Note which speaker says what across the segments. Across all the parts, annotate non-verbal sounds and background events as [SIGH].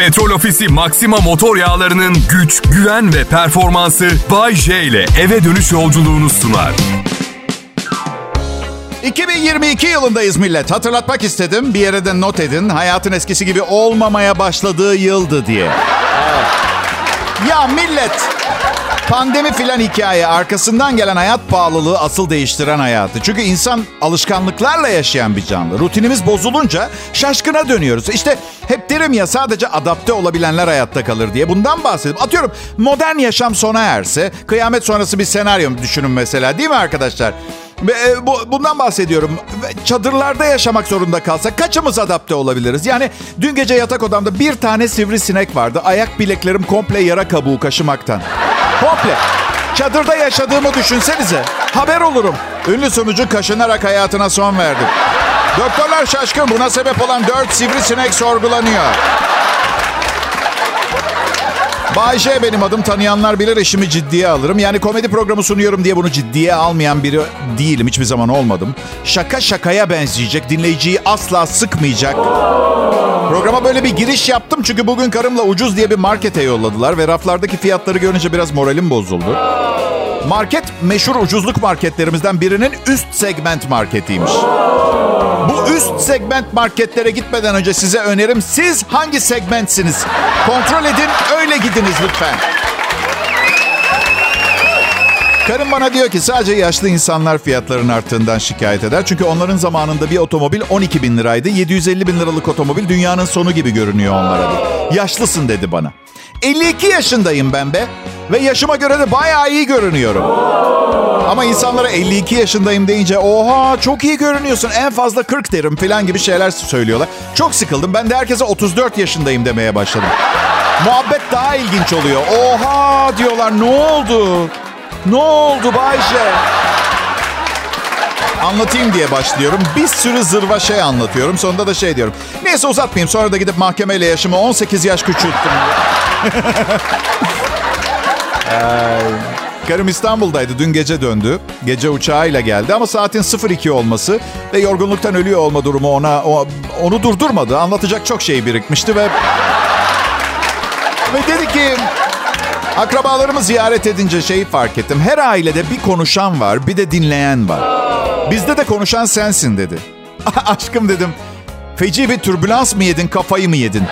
Speaker 1: Petrol Ofisi Maxima motor yağlarının güç, güven ve performansı Bay J ile eve dönüş yolculuğunu sunar.
Speaker 2: 2022 yılındayız millet. Hatırlatmak istedim. Bir yere de not edin. Hayatın eskisi gibi olmamaya başladığı yıldı diye. Ya millet. Pandemi filan hikaye arkasından gelen hayat pahalılığı asıl değiştiren hayatı. Çünkü insan alışkanlıklarla yaşayan bir canlı. Rutinimiz bozulunca şaşkına dönüyoruz. İşte hep derim ya sadece adapte olabilenler hayatta kalır diye. Bundan bahsedip atıyorum modern yaşam sona erse kıyamet sonrası bir senaryo düşünün mesela değil mi arkadaşlar? Ve e, bu, bundan bahsediyorum. Çadırlarda yaşamak zorunda kalsak kaçımız adapte olabiliriz? Yani dün gece yatak odamda bir tane sivrisinek vardı. Ayak bileklerim komple yara kabuğu kaşımaktan. Komple. Çadırda yaşadığımı düşünsenize. Haber olurum. Ünlü sunucu kaşınarak hayatına son verdi. Doktorlar şaşkın. Buna sebep olan dört sivrisinek sorgulanıyor. Bay J benim adım. Tanıyanlar bilir işimi ciddiye alırım. Yani komedi programı sunuyorum diye bunu ciddiye almayan biri değilim. Hiçbir zaman olmadım. Şaka şakaya benzeyecek. Dinleyiciyi asla sıkmayacak. Programa böyle bir giriş yaptım çünkü bugün karımla ucuz diye bir markete yolladılar ve raflardaki fiyatları görünce biraz moralim bozuldu. Market meşhur ucuzluk marketlerimizden birinin üst segment marketiymiş. Bu üst segment marketlere gitmeden önce size önerim siz hangi segmentsiniz? Kontrol edin öyle gidiniz lütfen. Karım bana diyor ki sadece yaşlı insanlar fiyatların arttığından şikayet eder. Çünkü onların zamanında bir otomobil 12 bin liraydı. 750 bin liralık otomobil dünyanın sonu gibi görünüyor onlara. Yaşlısın dedi bana. 52 yaşındayım ben be. Ve yaşıma göre de bayağı iyi görünüyorum. Ama insanlara 52 yaşındayım deyince oha çok iyi görünüyorsun en fazla 40 derim falan gibi şeyler söylüyorlar. Çok sıkıldım. Ben de herkese 34 yaşındayım demeye başladım. Muhabbet daha ilginç oluyor. Oha diyorlar ne oldu? Ne oldu Bayce? Anlatayım diye başlıyorum. Bir sürü zırva şey anlatıyorum. Sonunda da şey diyorum. Neyse uzatmayayım. Sonra da gidip mahkemeyle yaşımı 18 yaş küçülttüm. [LAUGHS] Ee, karım İstanbul'daydı. Dün gece döndü. Gece uçağıyla geldi ama saatin 02 olması ve yorgunluktan ölüyor olma durumu ona o, onu durdurmadı. Anlatacak çok şey birikmişti ve ve dedi ki akrabalarımı ziyaret edince şeyi fark ettim. Her ailede bir konuşan var, bir de dinleyen var. Bizde de konuşan sensin dedi. [LAUGHS] Aşkım dedim. Feci bir türbülans mı yedin, kafayı mı yedin?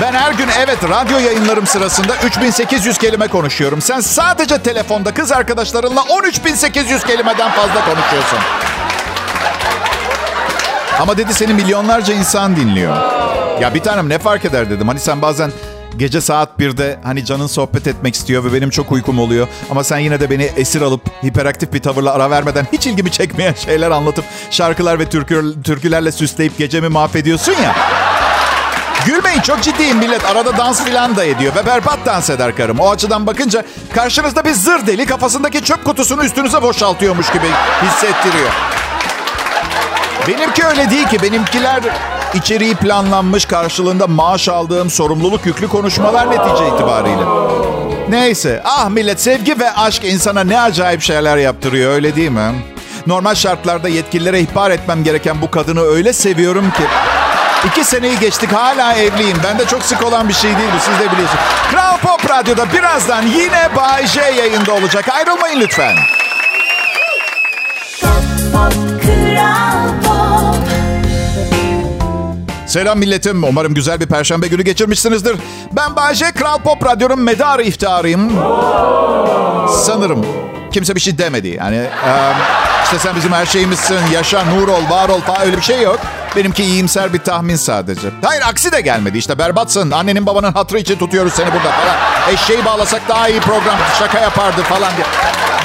Speaker 2: Ben her gün evet radyo yayınlarım sırasında 3800 kelime konuşuyorum. Sen sadece telefonda kız arkadaşlarınla 13800 kelimeden fazla konuşuyorsun. Ama dedi seni milyonlarca insan dinliyor. Ya bir tanem ne fark eder dedim. Hani sen bazen gece saat 1'de hani canın sohbet etmek istiyor ve benim çok uykum oluyor. Ama sen yine de beni esir alıp hiperaktif bir tavırla ara vermeden hiç ilgimi çekmeyen [LAUGHS] şeyler anlatıp şarkılar ve türkü, türkülerle süsleyip gecemi mahvediyorsun ya. Gülmeyin çok ciddiyim millet. Arada dans filan da ediyor ve berbat dans eder karım. O açıdan bakınca karşınızda bir zır deli kafasındaki çöp kutusunu üstünüze boşaltıyormuş gibi hissettiriyor. Benimki öyle değil ki. Benimkiler içeriği planlanmış karşılığında maaş aldığım sorumluluk yüklü konuşmalar netice itibariyle. Neyse. Ah millet sevgi ve aşk insana ne acayip şeyler yaptırıyor öyle değil mi? Normal şartlarda yetkililere ihbar etmem gereken bu kadını öyle seviyorum ki. İki seneyi geçtik hala evliyim. Ben de çok sık olan bir şey değil bu siz de biliyorsunuz. Kral Pop Radyo'da birazdan yine Bay J yayında olacak. Ayrılmayın lütfen. Selam milletim. Umarım güzel bir perşembe günü geçirmişsinizdir. Ben Bayce Kral Pop Radyo'nun medarı iftarıyım. Sanırım. Kimse bir şey demedi. Yani e, işte sen bizim her şeyimizsin. Yaşa, nur ol, var ol falan öyle bir şey yok. Benimki iyimser bir tahmin sadece. Hayır aksi de gelmedi. İşte berbatsın. Annenin babanın hatırı için tutuyoruz seni burada falan. Eşeği bağlasak daha iyi program şaka yapardı falan diye.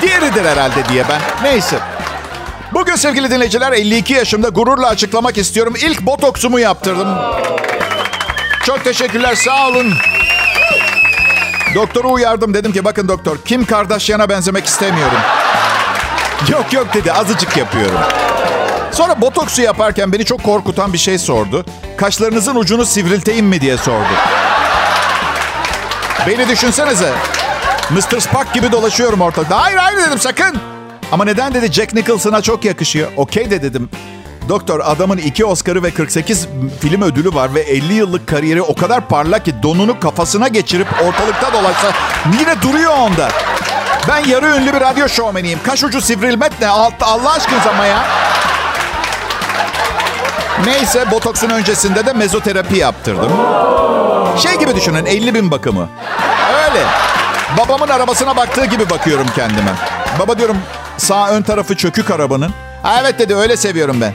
Speaker 2: Diğeridir herhalde diye ben. Neyse. Bugün sevgili dinleyiciler 52 yaşımda gururla açıklamak istiyorum. İlk botoksumu yaptırdım. Çok teşekkürler sağ olun. Doktoru uyardım dedim ki bakın doktor Kim Kardashian'a benzemek istemiyorum. Yok yok dedi azıcık yapıyorum. Sonra botoksu yaparken beni çok korkutan bir şey sordu. Kaşlarınızın ucunu sivrilteyim mi diye sordu. Beni düşünsenize. Mr. Spock gibi dolaşıyorum ortada. Hayır hayır dedim sakın. Ama neden dedi Jack Nicholson'a çok yakışıyor. Okey de dedim. Doktor adamın iki Oscar'ı ve 48 film ödülü var ve 50 yıllık kariyeri o kadar parlak ki donunu kafasına geçirip ortalıkta dolaşsa yine duruyor onda. Ben yarı ünlü bir radyo şovmeniyim. Kaş ucu sivrilmek ne? Allah aşkınıza ama ya. Neyse botoksun öncesinde de mezoterapi yaptırdım. Şey gibi düşünün 50 bin bakımı. Öyle. Babamın arabasına baktığı gibi bakıyorum kendime. Baba diyorum sağ ön tarafı çökük arabanın. Ha, evet dedi öyle seviyorum ben.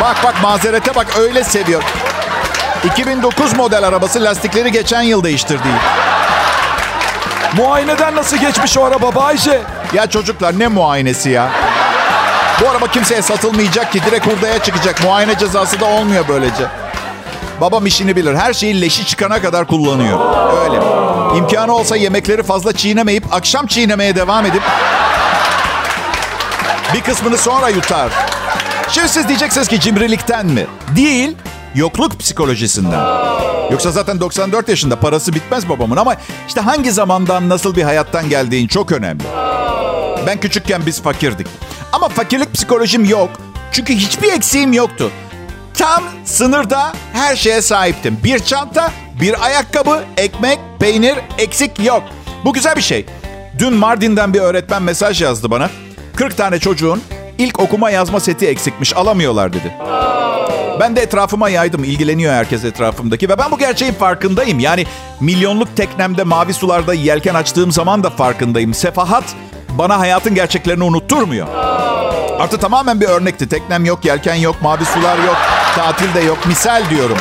Speaker 2: Bak bak mazerete bak öyle seviyor. 2009 model arabası lastikleri geçen yıl değiştirdi.
Speaker 3: Muayeneden nasıl geçmiş o araba Bayce?
Speaker 2: Ya çocuklar ne muayenesi ya? Bu araba kimseye satılmayacak ki direkt hurdaya çıkacak. Muayene cezası da olmuyor böylece. Babam işini bilir. Her şeyi leşi çıkana kadar kullanıyor. Öyle. İmkanı olsa yemekleri fazla çiğnemeyip akşam çiğnemeye devam edip bir kısmını sonra yutar. Şimdi siz diyeceksiniz ki cimrilikten mi? Değil, yokluk psikolojisinden. Yoksa zaten 94 yaşında parası bitmez babamın ama işte hangi zamandan nasıl bir hayattan geldiğin çok önemli. Ben küçükken biz fakirdik. Ama fakirlik psikolojim yok. Çünkü hiçbir eksiğim yoktu. Tam sınırda her şeye sahiptim. Bir çanta, bir ayakkabı, ekmek, peynir eksik yok. Bu güzel bir şey. Dün Mardin'den bir öğretmen mesaj yazdı bana. 40 tane çocuğun ilk okuma yazma seti eksikmiş alamıyorlar dedi. Ben de etrafıma yaydım. İlgileniyor herkes etrafımdaki ve ben bu gerçeğin farkındayım. Yani milyonluk teknemde mavi sularda yelken açtığım zaman da farkındayım. Sefahat bana hayatın gerçeklerini unutturmuyor. Artı tamamen bir örnekti. Teknem yok, yelken yok, mavi sular yok, tatil de yok. Misal diyorum.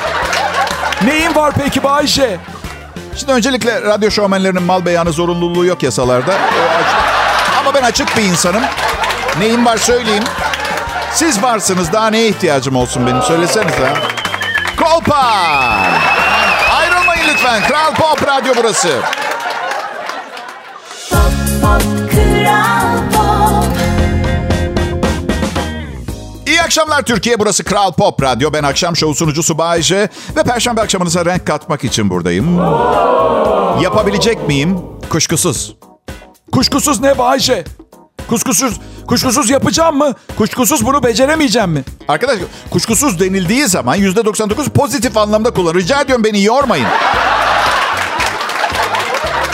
Speaker 3: Neyin var peki Bayce?
Speaker 2: Şimdi öncelikle radyo şovmenlerinin mal beyanı zorunluluğu yok yasalarda. Ama ben açık bir insanım. Neyim var söyleyeyim. Siz varsınız. Daha neye ihtiyacım olsun benim? Söylesenize. Kolpa! Ayrılmayın lütfen. Kral Pop Radyo burası. Pop, pop, kral pop. İyi akşamlar Türkiye. Burası Kral Pop Radyo. Ben akşam şovu sunucusu Bayece. Ve perşembe akşamınıza renk katmak için buradayım. Yapabilecek miyim? Kuşkusuz.
Speaker 3: Kuşkusuz ne Bayce? Kuşkusuz, kuşkusuz yapacağım mı? Kuşkusuz bunu beceremeyeceğim mi?
Speaker 2: Arkadaş kuşkusuz denildiği zaman %99 pozitif anlamda kullan. Rica ediyorum beni yormayın.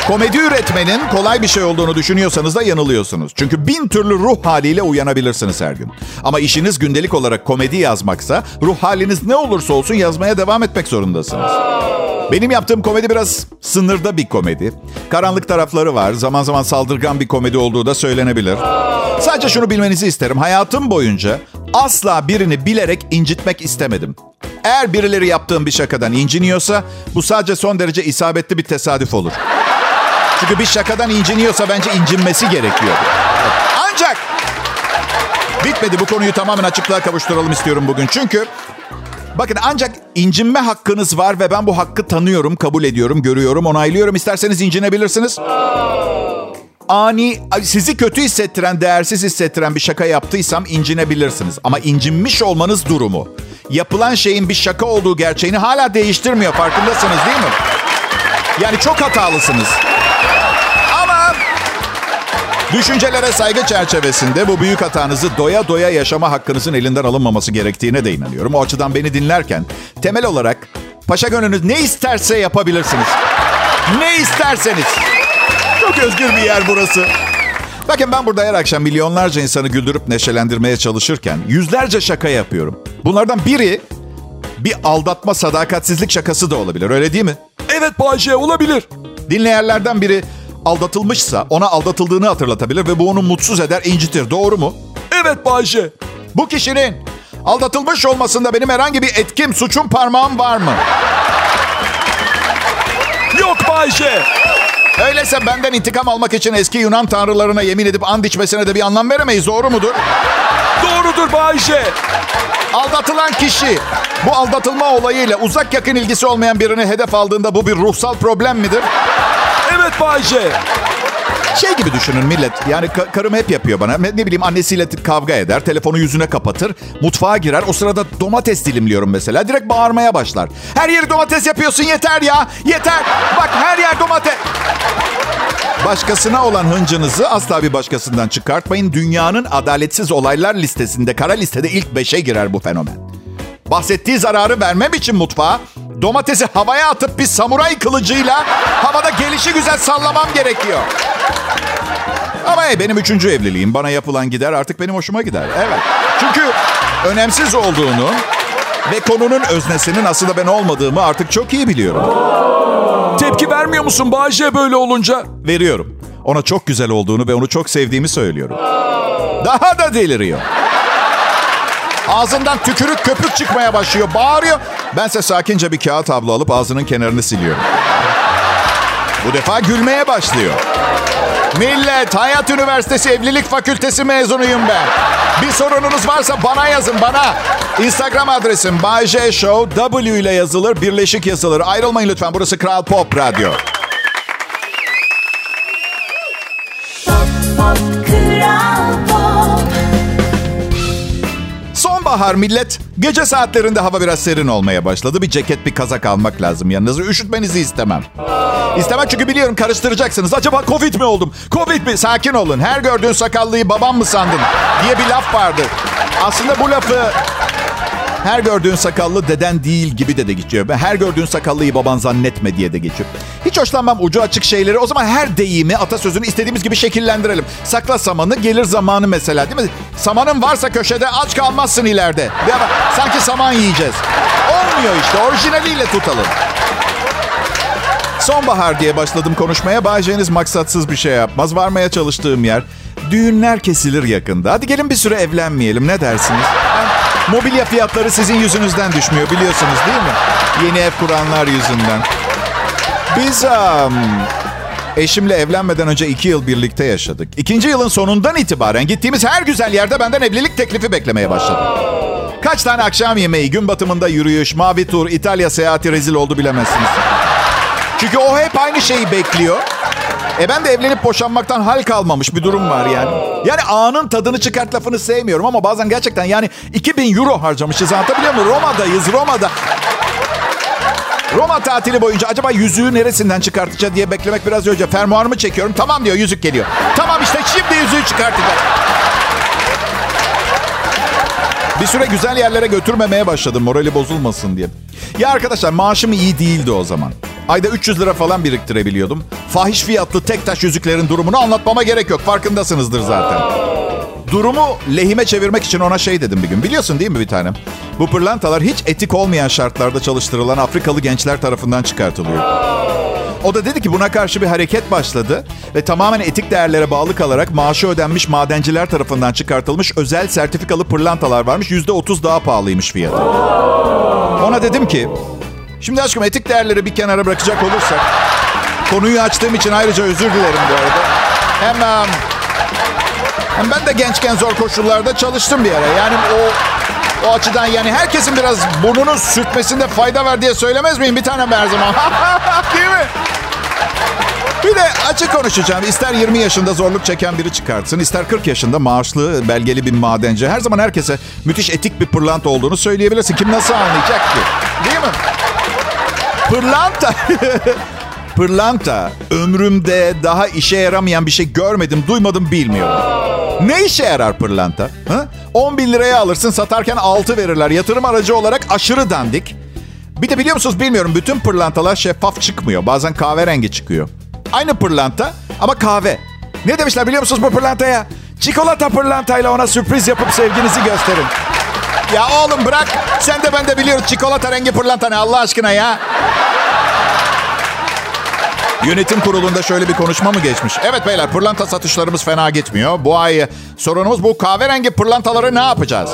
Speaker 2: Komedi üretmenin kolay bir şey olduğunu düşünüyorsanız da yanılıyorsunuz. Çünkü bin türlü ruh haliyle uyanabilirsiniz her gün. Ama işiniz gündelik olarak komedi yazmaksa ruh haliniz ne olursa olsun yazmaya devam etmek zorundasınız. Benim yaptığım komedi biraz sınırda bir komedi. Karanlık tarafları var. Zaman zaman saldırgan bir komedi olduğu da söylenebilir. Sadece şunu bilmenizi isterim. Hayatım boyunca asla birini bilerek incitmek istemedim. Eğer birileri yaptığım bir şakadan inciniyorsa bu sadece son derece isabetli bir tesadüf olur. Çünkü bir şakadan inciniyorsa bence incinmesi gerekiyor. Ancak bitmedi bu konuyu tamamen açıklığa kavuşturalım istiyorum bugün. Çünkü Bakın ancak incinme hakkınız var ve ben bu hakkı tanıyorum, kabul ediyorum, görüyorum, onaylıyorum. İsterseniz incinebilirsiniz. Ani, sizi kötü hissettiren, değersiz hissettiren bir şaka yaptıysam incinebilirsiniz. Ama incinmiş olmanız durumu, yapılan şeyin bir şaka olduğu gerçeğini hala değiştirmiyor. Farkındasınız değil mi? Yani çok hatalısınız. Düşüncelere saygı çerçevesinde bu büyük hatanızı doya doya yaşama hakkınızın elinden alınmaması gerektiğine de inanıyorum. O açıdan beni dinlerken temel olarak paşa gönlünüz ne isterse yapabilirsiniz. Ne isterseniz. Çok özgür bir yer burası. Bakın ben burada her akşam milyonlarca insanı güldürüp neşelendirmeye çalışırken yüzlerce şaka yapıyorum. Bunlardan biri bir aldatma sadakatsizlik şakası da olabilir öyle değil mi?
Speaker 3: Evet Bayce olabilir.
Speaker 2: Dinleyenlerden biri aldatılmışsa ona aldatıldığını hatırlatabilir ve bu onu mutsuz eder, incitir. Doğru mu?
Speaker 3: Evet Bayce.
Speaker 2: Bu kişinin aldatılmış olmasında benim herhangi bir etkim, suçum, parmağım var mı?
Speaker 3: Yok Bayce.
Speaker 2: Öyleyse benden intikam almak için eski Yunan tanrılarına yemin edip and içmesine de bir anlam veremeyiz. Doğru mudur?
Speaker 3: Doğrudur Bayce.
Speaker 2: Aldatılan kişi bu aldatılma olayıyla uzak yakın ilgisi olmayan birini hedef aldığında bu bir ruhsal problem midir?
Speaker 3: Evet Bayce.
Speaker 2: Şey gibi düşünün millet. Yani ka- karım hep yapıyor bana. Ne bileyim annesiyle kavga eder. Telefonu yüzüne kapatır. Mutfağa girer. O sırada domates dilimliyorum mesela. Direkt bağırmaya başlar. Her yeri domates yapıyorsun yeter ya. Yeter. Bak her yer domates. Başkasına olan hıncınızı asla bir başkasından çıkartmayın. Dünyanın adaletsiz olaylar listesinde, kara listede ilk beşe girer bu fenomen. Bahsettiği zararı vermem için mutfağa domatesi havaya atıp bir samuray kılıcıyla havada gelişi güzel sallamam gerekiyor. Ama hey, benim üçüncü evliliğim. Bana yapılan gider artık benim hoşuma gider. Evet. Çünkü önemsiz olduğunu ve konunun öznesinin aslında ben olmadığımı artık çok iyi biliyorum.
Speaker 3: Tepki vermiyor musun Bayce böyle olunca?
Speaker 2: Veriyorum. Ona çok güzel olduğunu ve onu çok sevdiğimi söylüyorum. Daha da deliriyor. Ağzından tükürük köpük çıkmaya başlıyor. Bağırıyor. Bense sakince bir kağıt tablo alıp ağzının kenarını siliyorum. Bu defa gülmeye başlıyor. Millet, Hayat Üniversitesi Evlilik Fakültesi mezunuyum ben. Bir sorununuz varsa bana yazın, bana. Instagram adresim Bay J Show, W ile yazılır, birleşik yazılır. Ayrılmayın lütfen, burası Kral Pop Radyo. Sonbahar millet. Gece saatlerinde hava biraz serin olmaya başladı. Bir ceket, bir kazak almak lazım yanınıza. Üşütmenizi istemem. İstemem çünkü biliyorum karıştıracaksınız. Acaba Covid mi oldum? Covid mi? Sakin olun. Her gördüğün sakallıyı babam mı sandın? diye bir laf vardır. Aslında bu lafı her gördüğün sakallı deden değil gibi de de geçiyor. Her gördüğün sakallıyı baban zannetme diye de geçiyor. Hiç hoşlanmam ucu açık şeyleri. O zaman her deyimi, atasözünü istediğimiz gibi şekillendirelim. Sakla samanı, gelir zamanı mesela değil mi? Samanın varsa köşede aç kalmazsın ileride. Ya sanki saman yiyeceğiz. Olmuyor işte, orijinaliyle tutalım. Sonbahar diye başladım konuşmaya. Bayce'niz maksatsız bir şey yapmaz. Varmaya çalıştığım yer. Düğünler kesilir yakında. Hadi gelin bir süre evlenmeyelim. Ne dersiniz? Ben, mobilya fiyatları sizin yüzünüzden düşmüyor biliyorsunuz değil mi? Yeni ev kuranlar yüzünden. Biz um, eşimle evlenmeden önce iki yıl birlikte yaşadık. İkinci yılın sonundan itibaren gittiğimiz her güzel yerde benden evlilik teklifi beklemeye başladı. Kaç tane akşam yemeği, gün batımında yürüyüş, mavi tur, İtalya seyahati rezil oldu bilemezsiniz. Çünkü o hep aynı şeyi bekliyor. E ben de evlenip boşanmaktan hal kalmamış bir durum var yani. Yani anın tadını çıkart lafını sevmiyorum ama bazen gerçekten yani 2000 euro harcamışız anlatabiliyor muyum? Roma'dayız Roma'da. Roma tatili boyunca acaba yüzüğü neresinden çıkartacağız diye beklemek biraz önce. Fermuarımı çekiyorum. Tamam diyor yüzük geliyor. Tamam işte şimdi yüzüğü çıkartacağız. Bir süre güzel yerlere götürmemeye başladım morali bozulmasın diye. Ya arkadaşlar maaşım iyi değildi o zaman. Ayda 300 lira falan biriktirebiliyordum. Fahiş fiyatlı tek taş yüzüklerin durumunu anlatmama gerek yok. Farkındasınızdır zaten. Durumu lehime çevirmek için ona şey dedim bir gün. Biliyorsun değil mi bir tanem? Bu pırlantalar hiç etik olmayan şartlarda çalıştırılan Afrikalı gençler tarafından çıkartılıyor. O da dedi ki buna karşı bir hareket başladı ve tamamen etik değerlere bağlı kalarak maaşı ödenmiş madenciler tarafından çıkartılmış özel sertifikalı pırlantalar varmış. Yüzde otuz daha pahalıymış fiyatı. Ona dedim ki Şimdi aşkım etik değerleri bir kenara bırakacak olursak konuyu açtığım için ayrıca özür dilerim bu arada. Hem, hem ben de gençken zor koşullarda çalıştım bir ara. Yani o o açıdan yani herkesin biraz burnunu sürtmesinde fayda var diye söylemez miyim? Bir tane her zaman. [LAUGHS] Değil mi? Bir de açık konuşacağım. İster 20 yaşında zorluk çeken biri çıkartsın, ister 40 yaşında maaşlı, belgeli bir madenci. Her zaman herkese müthiş etik bir pırlanta olduğunu söyleyebilirsin. Kim nasıl anlayacak ki? Değil mi? Pırlanta. [LAUGHS] Pırlanta. Ömrümde daha işe yaramayan bir şey görmedim, duymadım, bilmiyorum. Ne işe yarar pırlanta? Ha? 10 bin liraya alırsın, satarken 6 verirler. Yatırım aracı olarak aşırı dandik. Bir de biliyor musunuz bilmiyorum. Bütün pırlantalar şeffaf çıkmıyor. Bazen kahverengi çıkıyor. Aynı pırlanta ama kahve. Ne demişler biliyor musunuz bu pırlantaya? Çikolata pırlantayla ona sürpriz yapıp sevginizi gösterin. Ya oğlum bırak. Sen de ben de biliyoruz çikolata rengi pırlanta ne Allah aşkına ya. Yönetim kurulunda şöyle bir konuşma mı geçmiş? Evet beyler pırlanta satışlarımız fena gitmiyor. Bu ay sorunumuz bu kahverengi pırlantaları ne yapacağız?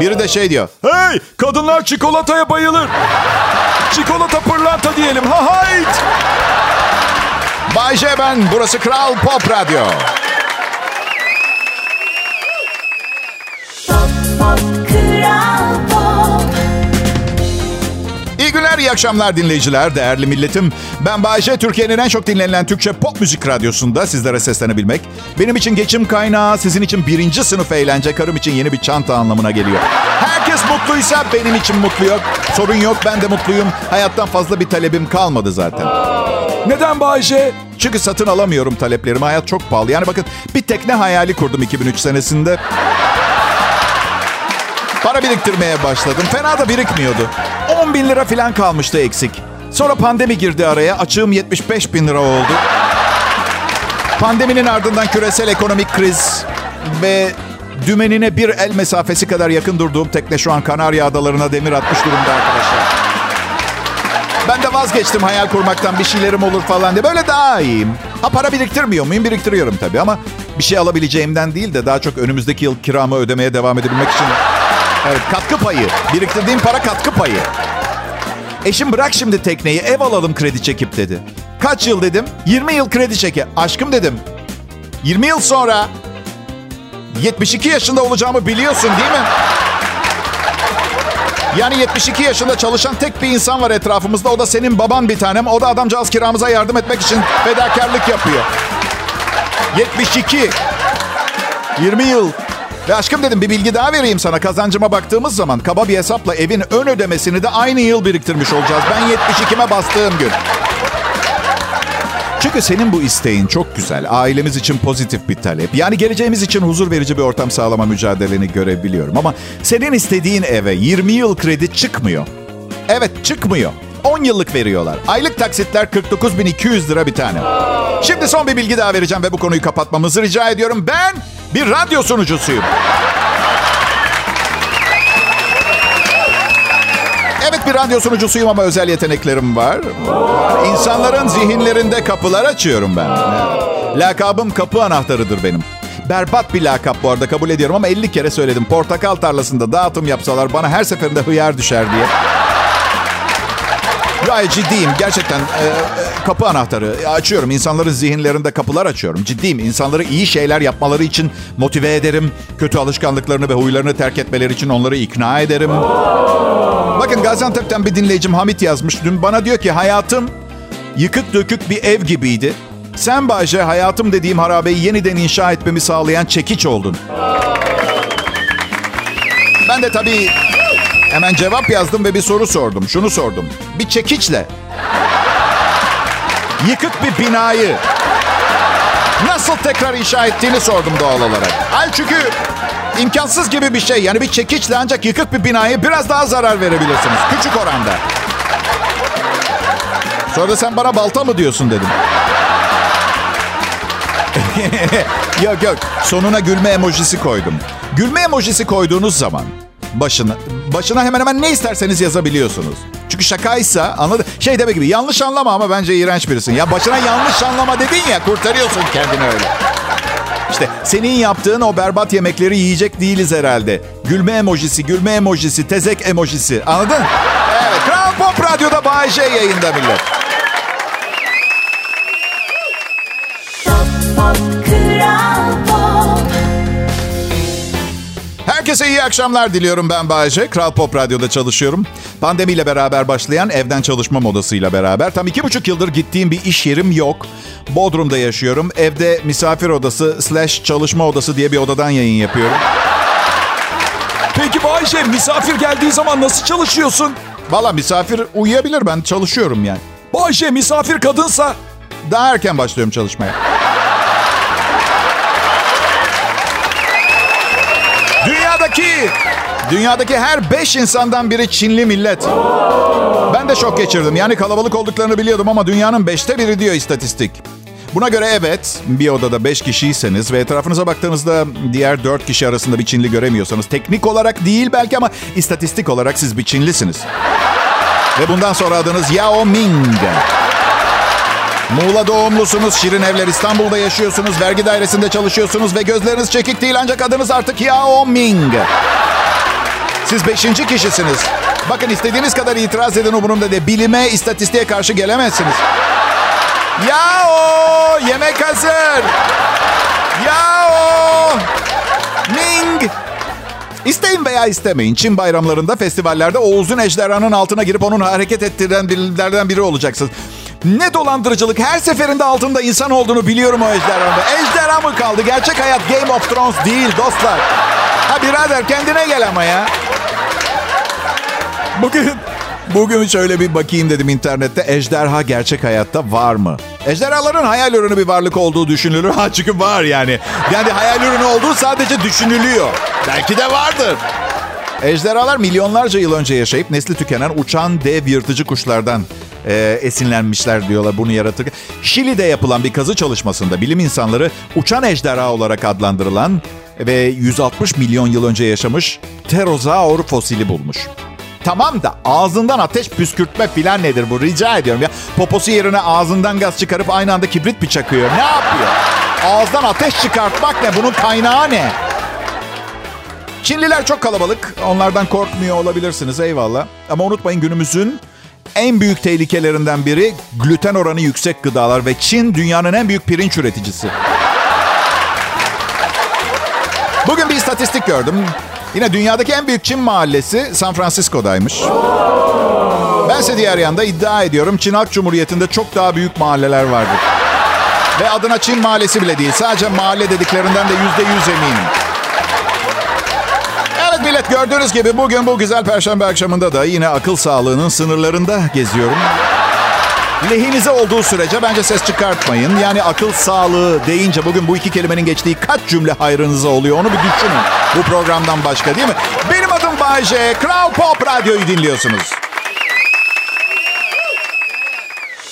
Speaker 2: Biri de şey diyor.
Speaker 3: Hey kadınlar çikolataya bayılır. Çikolata pırlanta diyelim. Ha hayt.
Speaker 2: Bay J ben. Burası Kral Pop Radyo. İyi akşamlar dinleyiciler, değerli milletim. Ben Bayece, Türkiye'nin en çok dinlenilen Türkçe pop müzik radyosunda sizlere seslenebilmek. Benim için geçim kaynağı, sizin için birinci sınıf eğlence, karım için yeni bir çanta anlamına geliyor. Herkes mutluysa benim için mutlu yok. Sorun yok, ben de mutluyum. Hayattan fazla bir talebim kalmadı zaten.
Speaker 3: Neden Bayşe?
Speaker 2: Çünkü satın alamıyorum taleplerimi. Hayat çok pahalı. Yani bakın bir tekne hayali kurdum 2003 senesinde. Para biriktirmeye başladım. Fena da birikmiyordu. 10 bin lira falan kalmıştı eksik. Sonra pandemi girdi araya. Açığım 75 bin lira oldu. Pandeminin ardından küresel ekonomik kriz ve dümenine bir el mesafesi kadar yakın durduğum tekne şu an Kanarya Adalarına demir atmış durumda arkadaşlar. Ben de vazgeçtim hayal kurmaktan bir şeylerim olur falan diye. Böyle daha iyiyim. Ha para biriktirmiyor muyum? Biriktiriyorum tabii ama bir şey alabileceğimden değil de daha çok önümüzdeki yıl kiramı ödemeye devam edebilmek için Evet katkı payı. Biriktirdiğim para katkı payı. Eşim bırak şimdi tekneyi ev alalım kredi çekip dedi. Kaç yıl dedim? 20 yıl kredi çeke. Aşkım dedim. 20 yıl sonra 72 yaşında olacağımı biliyorsun değil mi? Yani 72 yaşında çalışan tek bir insan var etrafımızda. O da senin baban bir tanem. O da adamcağız kiramıza yardım etmek için fedakarlık yapıyor. 72. 20 yıl. Ve aşkım dedim bir bilgi daha vereyim sana. Kazancıma baktığımız zaman kaba bir hesapla evin ön ödemesini de aynı yıl biriktirmiş olacağız. Ben 72'me bastığım gün. Çünkü senin bu isteğin çok güzel. Ailemiz için pozitif bir talep. Yani geleceğimiz için huzur verici bir ortam sağlama mücadeleni görebiliyorum. Ama senin istediğin eve 20 yıl kredi çıkmıyor. Evet çıkmıyor. 10 yıllık veriyorlar. Aylık taksitler 49.200 lira bir tane. Şimdi son bir bilgi daha vereceğim ve bu konuyu kapatmamızı rica ediyorum. Ben bir radyo sunucusuyum. Evet bir radyo sunucusuyum ama özel yeteneklerim var. İnsanların zihinlerinde kapılar açıyorum ben. Lakabım kapı anahtarıdır benim. Berbat bir lakap bu arada kabul ediyorum ama 50 kere söyledim. Portakal tarlasında dağıtım yapsalar bana her seferinde hıyar düşer diye. Gayet ciddiyim. Gerçekten e, kapı anahtarı açıyorum. İnsanların zihinlerinde kapılar açıyorum. Ciddiyim. İnsanları iyi şeyler yapmaları için motive ederim. Kötü alışkanlıklarını ve huylarını terk etmeleri için onları ikna ederim. Bakın Gaziantep'ten bir dinleyicim Hamit yazmış. Dün bana diyor ki hayatım yıkık dökük bir ev gibiydi. Sen Bayce hayatım dediğim harabeyi yeniden inşa etmemi sağlayan çekiç oldun. Ben de tabii hemen cevap yazdım ve bir soru sordum. Şunu sordum. Bir çekiçle yıkık bir binayı nasıl tekrar inşa ettiğini sordum doğal olarak. Hal çünkü imkansız gibi bir şey. Yani bir çekiçle ancak yıkık bir binayı biraz daha zarar verebilirsiniz. Küçük oranda. Sonra sen bana balta mı diyorsun dedim. [LAUGHS] yok yok. Sonuna gülme emojisi koydum. Gülme emojisi koyduğunuz zaman başına başına hemen hemen ne isterseniz yazabiliyorsunuz. Çünkü şakaysa anladın. Şey demek gibi yanlış anlama ama bence iğrenç birisin. Ya başına yanlış anlama dedin ya kurtarıyorsun kendini öyle. İşte senin yaptığın o berbat yemekleri yiyecek değiliz herhalde. Gülme emojisi, gülme emojisi, tezek emojisi. Anladın? Evet. Kral Pop Radyo'da Bay J yayında millet. Herkese iyi akşamlar diliyorum ben Bayece. Kral Pop Radyo'da çalışıyorum. Pandemiyle beraber başlayan evden çalışma modasıyla beraber. Tam iki buçuk yıldır gittiğim bir iş yerim yok. Bodrum'da yaşıyorum. Evde misafir odası slash çalışma odası diye bir odadan yayın yapıyorum.
Speaker 3: Peki Bayşe misafir geldiği zaman nasıl çalışıyorsun?
Speaker 2: Valla misafir uyuyabilir ben çalışıyorum yani.
Speaker 3: Bayşe misafir kadınsa?
Speaker 2: Daha erken başlıyorum çalışmaya. Dünyadaki her beş insandan biri Çinli millet. Ben de şok geçirdim. Yani kalabalık olduklarını biliyordum ama dünyanın beşte biri diyor istatistik. Buna göre evet bir odada beş kişiyseniz ve etrafınıza baktığınızda diğer dört kişi arasında bir Çinli göremiyorsanız teknik olarak değil belki ama istatistik olarak siz bir Çinlisiniz. Ve bundan sonra adınız Yao Ming. Muğla doğumlusunuz, Şirin Evler İstanbul'da yaşıyorsunuz, vergi dairesinde çalışıyorsunuz ve gözleriniz çekik değil ancak adınız artık Yao Ming. Siz beşinci kişisiniz. Bakın istediğiniz kadar itiraz edin umurumda de. Bilime, istatistiğe karşı gelemezsiniz. Yao! Yemek hazır! Yao! Ming! İsteyin veya istemeyin. Çin bayramlarında, festivallerde o uzun ejderhanın altına girip onun hareket ettiren birilerden biri olacaksınız. Ne dolandırıcılık. Her seferinde altında insan olduğunu biliyorum o ejderhanın. Ejderha mı kaldı? Gerçek hayat Game of Thrones değil dostlar. Ha birader kendine gel ama ya. Bugün bugün şöyle bir bakayım dedim internette. Ejderha gerçek hayatta var mı? Ejderhaların hayal ürünü bir varlık olduğu düşünülür. [LAUGHS] Ha çünkü var yani. Yani hayal ürünü olduğu sadece düşünülüyor. Belki de vardır. Ejderhalar milyonlarca yıl önce yaşayıp nesli tükenen uçan dev yırtıcı kuşlardan e, esinlenmişler diyorlar bunu yaratırken. Şili'de yapılan bir kazı çalışmasında bilim insanları uçan ejderha olarak adlandırılan ve 160 milyon yıl önce yaşamış pterozaur fosili bulmuş. Tamam da ağzından ateş püskürtme filan nedir bu rica ediyorum ya. Poposu yerine ağzından gaz çıkarıp aynı anda kibrit mi çakıyor? Ne yapıyor? Ağızdan ateş çıkartmak ne? Bunun kaynağı ne? Çinliler çok kalabalık. Onlardan korkmuyor olabilirsiniz eyvallah. Ama unutmayın günümüzün en büyük tehlikelerinden biri gluten oranı yüksek gıdalar ve Çin dünyanın en büyük pirinç üreticisi. Bugün bir istatistik gördüm. Yine dünyadaki en büyük Çin mahallesi San Francisco'daymış. Bense diğer yanda iddia ediyorum Çin Halk Cumhuriyeti'nde çok daha büyük mahalleler vardır. Ve adına Çin mahallesi bile değil. Sadece mahalle dediklerinden de yüzde yüz eminim. Evet millet gördüğünüz gibi bugün bu güzel perşembe akşamında da yine akıl sağlığının sınırlarında geziyorum. Lehinize olduğu sürece bence ses çıkartmayın. Yani akıl sağlığı deyince bugün bu iki kelimenin geçtiği kaç cümle hayrınıza oluyor onu bir düşünün. Bu programdan başka değil mi? Benim adım Bayece. Kral Pop Radyo'yu dinliyorsunuz.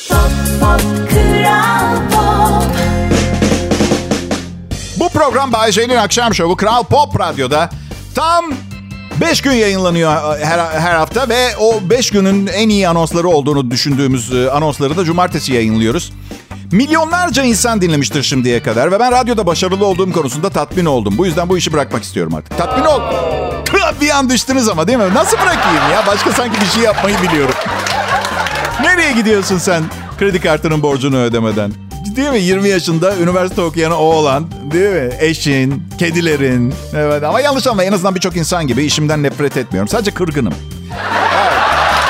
Speaker 4: Pop, pop, kral pop.
Speaker 2: Bu program Bay J'nin akşam şovu Kral Pop Radyo'da tam 5 gün yayınlanıyor her, her hafta ve o 5 günün en iyi anonsları olduğunu düşündüğümüz e, anonsları da cumartesi yayınlıyoruz. Milyonlarca insan dinlemiştir şimdiye kadar ve ben radyoda başarılı olduğum konusunda tatmin oldum. Bu yüzden bu işi bırakmak istiyorum artık. Tatmin ol. Bir an düştünüz ama değil mi? Nasıl bırakayım ya? Başka sanki bir şey yapmayı biliyorum. Nereye gidiyorsun sen kredi kartının borcunu ödemeden? Değil mi? 20 yaşında üniversite okuyan oğlan. Değil mi? Eşin, kedilerin. Evet ama yanlış ama en azından birçok insan gibi işimden nefret etmiyorum. Sadece kırgınım. Evet.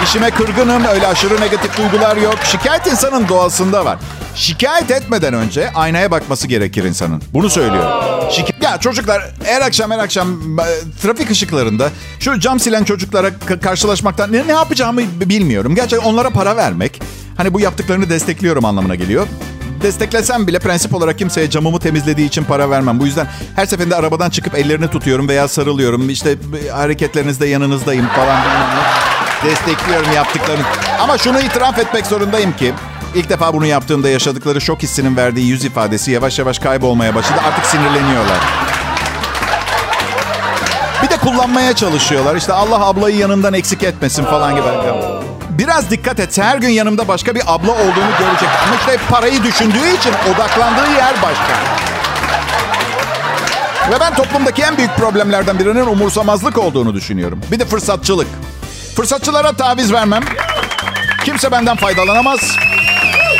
Speaker 2: İşime kırgınım. Öyle aşırı negatif duygular yok. Şikayet insanın doğasında var. Şikayet etmeden önce aynaya bakması gerekir insanın. Bunu söylüyorum. Şika- ya çocuklar her akşam her akşam e, trafik ışıklarında şu cam silen çocuklara karşılaşmaktan ne, ne yapacağımı bilmiyorum. Gerçekten onlara para vermek hani bu yaptıklarını destekliyorum anlamına geliyor. Desteklesem bile prensip olarak kimseye camımı temizlediği için para vermem. Bu yüzden her seferinde arabadan çıkıp ellerini tutuyorum veya sarılıyorum. İşte hareketlerinizde yanınızdayım falan. Destekliyorum yaptıklarını. Ama şunu itiraf etmek zorundayım ki ilk defa bunu yaptığımda yaşadıkları şok hissinin verdiği yüz ifadesi yavaş yavaş kaybolmaya başladı. Artık sinirleniyorlar. Bir de kullanmaya çalışıyorlar. İşte Allah ablayı yanından eksik etmesin falan gibi. Biraz dikkat et. Her gün yanımda başka bir abla olduğunu görecek. Ama işte parayı düşündüğü için odaklandığı yer başka. Ve ben toplumdaki en büyük problemlerden birinin umursamazlık olduğunu düşünüyorum. Bir de fırsatçılık. Fırsatçılara taviz vermem. Kimse benden faydalanamaz.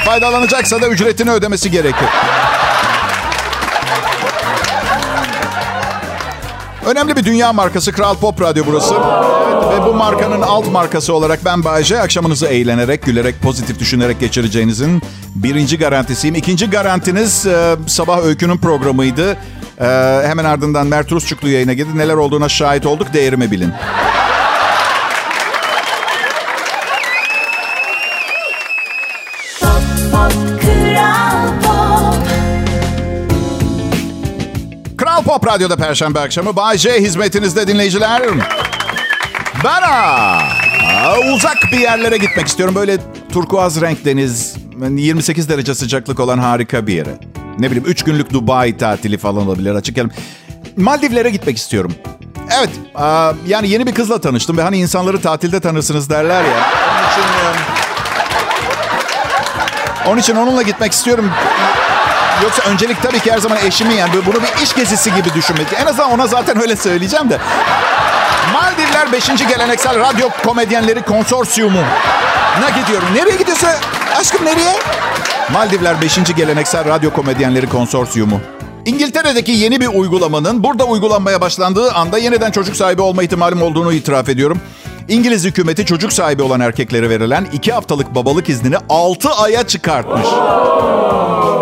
Speaker 2: Faydalanacaksa da ücretini ödemesi gerekir. Önemli bir dünya markası Kral Pop Radyo burası. Evet, ve bu markanın alt markası olarak ben Bayece akşamınızı eğlenerek, gülerek, pozitif düşünerek geçireceğinizin birinci garantisiyim. İkinci garantiniz e, sabah öykünün programıydı. E, hemen ardından Mert Rusçuklu yayına girdi. Neler olduğuna şahit olduk, değerimi bilin.
Speaker 4: Pop
Speaker 2: Radyo'da Perşembe akşamı Bay J hizmetinizde dinleyiciler. Ben uzak bir yerlere gitmek istiyorum. Böyle turkuaz renk deniz, 28 derece sıcaklık olan harika bir yere. Ne bileyim 3 günlük Dubai tatili falan olabilir açık yerim. Maldivlere gitmek istiyorum. Evet, yani yeni bir kızla tanıştım ve hani insanları tatilde tanırsınız derler ya. Onun için, e, onun için onunla gitmek istiyorum. Yoksa öncelik tabii ki her zaman eşimin yani. Bunu bir iş gezisi gibi düşünmek. En azından ona zaten öyle söyleyeceğim de. Maldivler 5. Geleneksel Radyo Komedyenleri Konsorsiyumu. Ne gidiyorum? Nereye gidiyorsun? Aşkım nereye? Maldivler 5. Geleneksel Radyo Komedyenleri Konsorsiyumu. İngiltere'deki yeni bir uygulamanın burada uygulanmaya başlandığı anda yeniden çocuk sahibi olma ihtimalim olduğunu itiraf ediyorum. İngiliz hükümeti çocuk sahibi olan erkeklere verilen 2 haftalık babalık iznini 6 aya çıkartmış.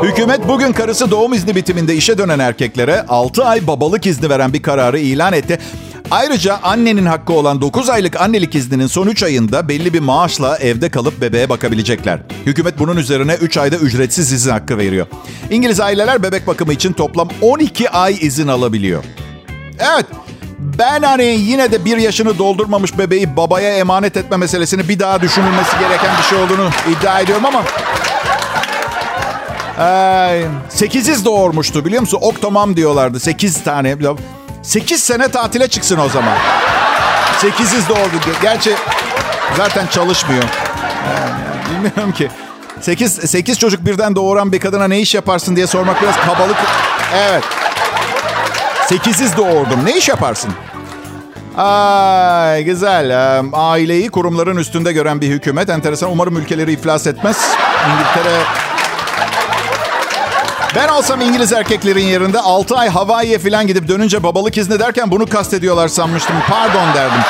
Speaker 2: Hükümet bugün karısı doğum izni bitiminde işe dönen erkeklere 6 ay babalık izni veren bir kararı ilan etti. Ayrıca annenin hakkı olan 9 aylık annelik izninin son 3 ayında belli bir maaşla evde kalıp bebeğe bakabilecekler. Hükümet bunun üzerine 3 ayda ücretsiz izin hakkı veriyor. İngiliz aileler bebek bakımı için toplam 12 ay izin alabiliyor. Evet, ben hani yine de bir yaşını doldurmamış bebeği babaya emanet etme meselesini bir daha düşünülmesi gereken bir şey olduğunu iddia ediyorum ama... Sekiziz doğurmuştu biliyor musun? Oktomam diyorlardı. Sekiz tane. Sekiz sene tatile çıksın o zaman. Sekiziz doğurdu. Gerçi zaten çalışmıyor. Yani, bilmiyorum ki. Sekiz, sekiz çocuk birden doğuran bir kadına ne iş yaparsın diye sormak biraz kabalık. Evet. Sekiziz doğurdum. Ne iş yaparsın? Ay güzel. Aileyi kurumların üstünde gören bir hükümet. Enteresan. Umarım ülkeleri iflas etmez. İngiltere ben olsam İngiliz erkeklerin yerinde 6 ay Hawaii'ye falan gidip dönünce babalık izni derken bunu kastediyorlar sanmıştım. Pardon derdim.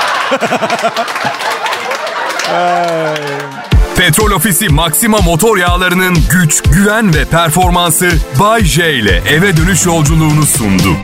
Speaker 1: Petrol Ofisi Maxima motor yağlarının güç, güven ve performansı Bay J ile eve dönüş yolculuğunu sundu.